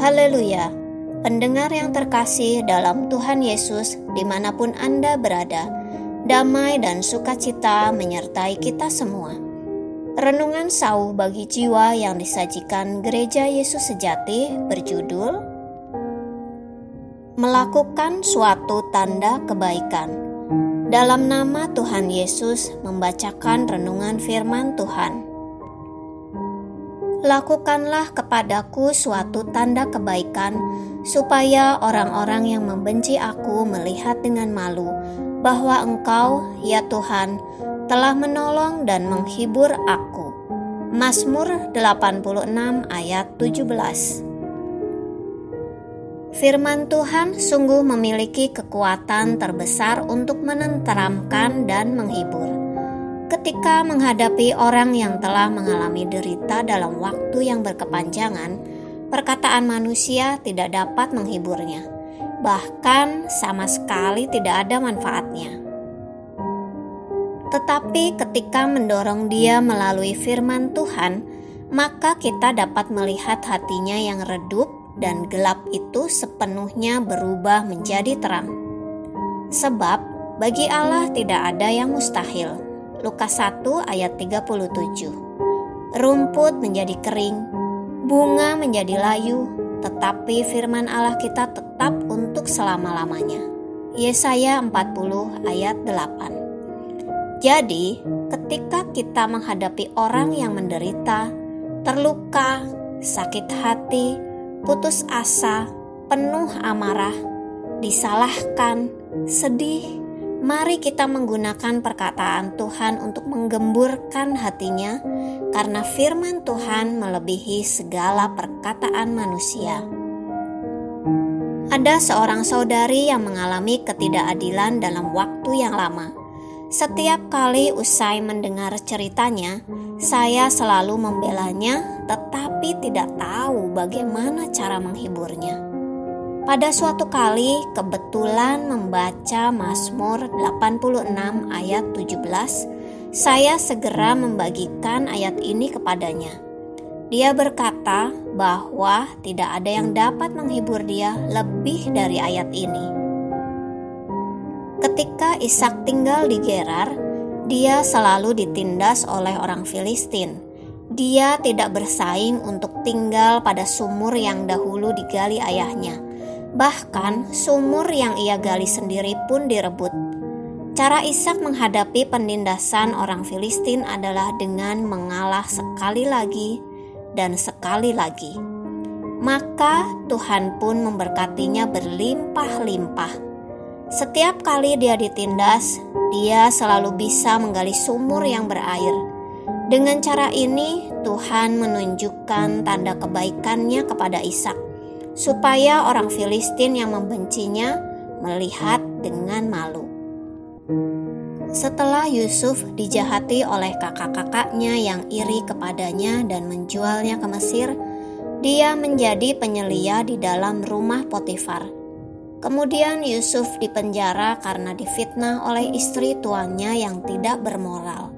Haleluya! Pendengar yang terkasih dalam Tuhan Yesus, di mana pun Anda berada, damai dan sukacita menyertai kita semua. Renungan sau bagi jiwa yang disajikan Gereja Yesus Sejati berjudul Melakukan suatu tanda kebaikan. Dalam nama Tuhan Yesus membacakan renungan firman Tuhan. Lakukanlah kepadaku suatu tanda kebaikan, supaya orang-orang yang membenci aku melihat dengan malu bahwa Engkau, ya Tuhan, telah menolong dan menghibur aku. Mazmur 86 ayat 17 Firman Tuhan sungguh memiliki kekuatan terbesar untuk menenteramkan dan menghibur ketika menghadapi orang yang telah mengalami derita dalam waktu yang berkepanjangan, perkataan manusia tidak dapat menghiburnya, bahkan sama sekali tidak ada manfaatnya. Tetapi ketika mendorong dia melalui firman Tuhan, maka kita dapat melihat hatinya yang redup dan gelap itu sepenuhnya berubah menjadi terang. Sebab bagi Allah tidak ada yang mustahil Lukas 1 ayat 37. Rumput menjadi kering, bunga menjadi layu, tetapi firman Allah kita tetap untuk selama-lamanya. Yesaya 40 ayat 8. Jadi, ketika kita menghadapi orang yang menderita, terluka, sakit hati, putus asa, penuh amarah, disalahkan, sedih, Mari kita menggunakan perkataan Tuhan untuk menggemburkan hatinya, karena firman Tuhan melebihi segala perkataan manusia. Ada seorang saudari yang mengalami ketidakadilan dalam waktu yang lama. Setiap kali usai mendengar ceritanya, saya selalu membelanya, tetapi tidak tahu bagaimana cara menghiburnya. Pada suatu kali kebetulan membaca Mazmur 86 ayat 17, saya segera membagikan ayat ini kepadanya. Dia berkata bahwa tidak ada yang dapat menghibur dia lebih dari ayat ini. Ketika Ishak tinggal di Gerar, dia selalu ditindas oleh orang Filistin. Dia tidak bersaing untuk tinggal pada sumur yang dahulu digali ayahnya Bahkan sumur yang ia gali sendiri pun direbut. Cara Ishak menghadapi penindasan orang Filistin adalah dengan mengalah sekali lagi dan sekali lagi. Maka Tuhan pun memberkatinya berlimpah-limpah. Setiap kali dia ditindas, dia selalu bisa menggali sumur yang berair. Dengan cara ini, Tuhan menunjukkan tanda kebaikannya kepada Ishak supaya orang Filistin yang membencinya melihat dengan malu. Setelah Yusuf dijahati oleh kakak-kakaknya yang iri kepadanya dan menjualnya ke Mesir, dia menjadi penyelia di dalam rumah Potifar. Kemudian Yusuf dipenjara karena difitnah oleh istri tuannya yang tidak bermoral.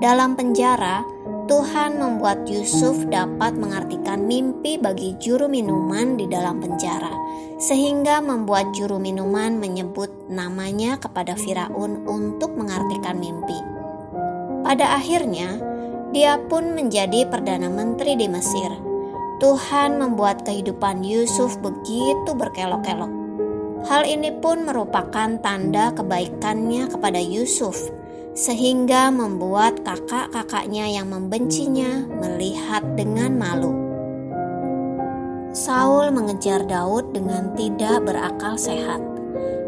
Dalam penjara, Tuhan membuat Yusuf dapat mengartikan mimpi bagi juru minuman di dalam penjara, sehingga membuat juru minuman menyebut namanya kepada Firaun untuk mengartikan mimpi. Pada akhirnya, dia pun menjadi perdana menteri di Mesir. Tuhan membuat kehidupan Yusuf begitu berkelok-kelok. Hal ini pun merupakan tanda kebaikannya kepada Yusuf sehingga membuat kakak-kakaknya yang membencinya melihat dengan malu. Saul mengejar Daud dengan tidak berakal sehat.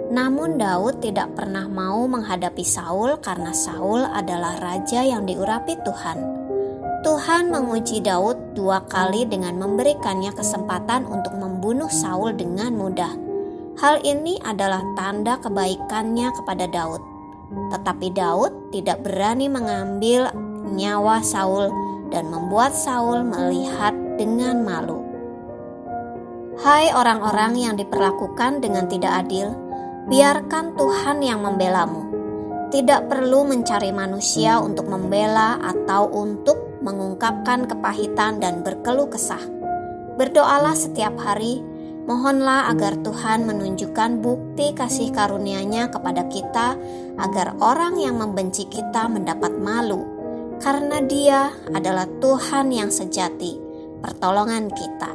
Namun Daud tidak pernah mau menghadapi Saul karena Saul adalah raja yang diurapi Tuhan. Tuhan menguji Daud dua kali dengan memberikannya kesempatan untuk membunuh Saul dengan mudah. Hal ini adalah tanda kebaikannya kepada Daud. Tetapi Daud tidak berani mengambil nyawa Saul dan membuat Saul melihat dengan malu. Hai orang-orang yang diperlakukan dengan tidak adil, biarkan Tuhan yang membelamu. Tidak perlu mencari manusia untuk membela atau untuk mengungkapkan kepahitan dan berkeluh kesah. Berdoalah setiap hari, mohonlah agar Tuhan menunjukkan bukti kasih karunia-Nya kepada kita agar orang yang membenci kita mendapat malu karena Dia adalah Tuhan yang sejati, pertolongan kita.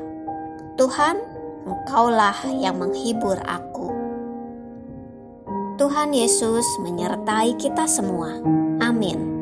Tuhan, Engkaulah yang menghibur aku. Tuhan Yesus menyertai kita semua. Amin.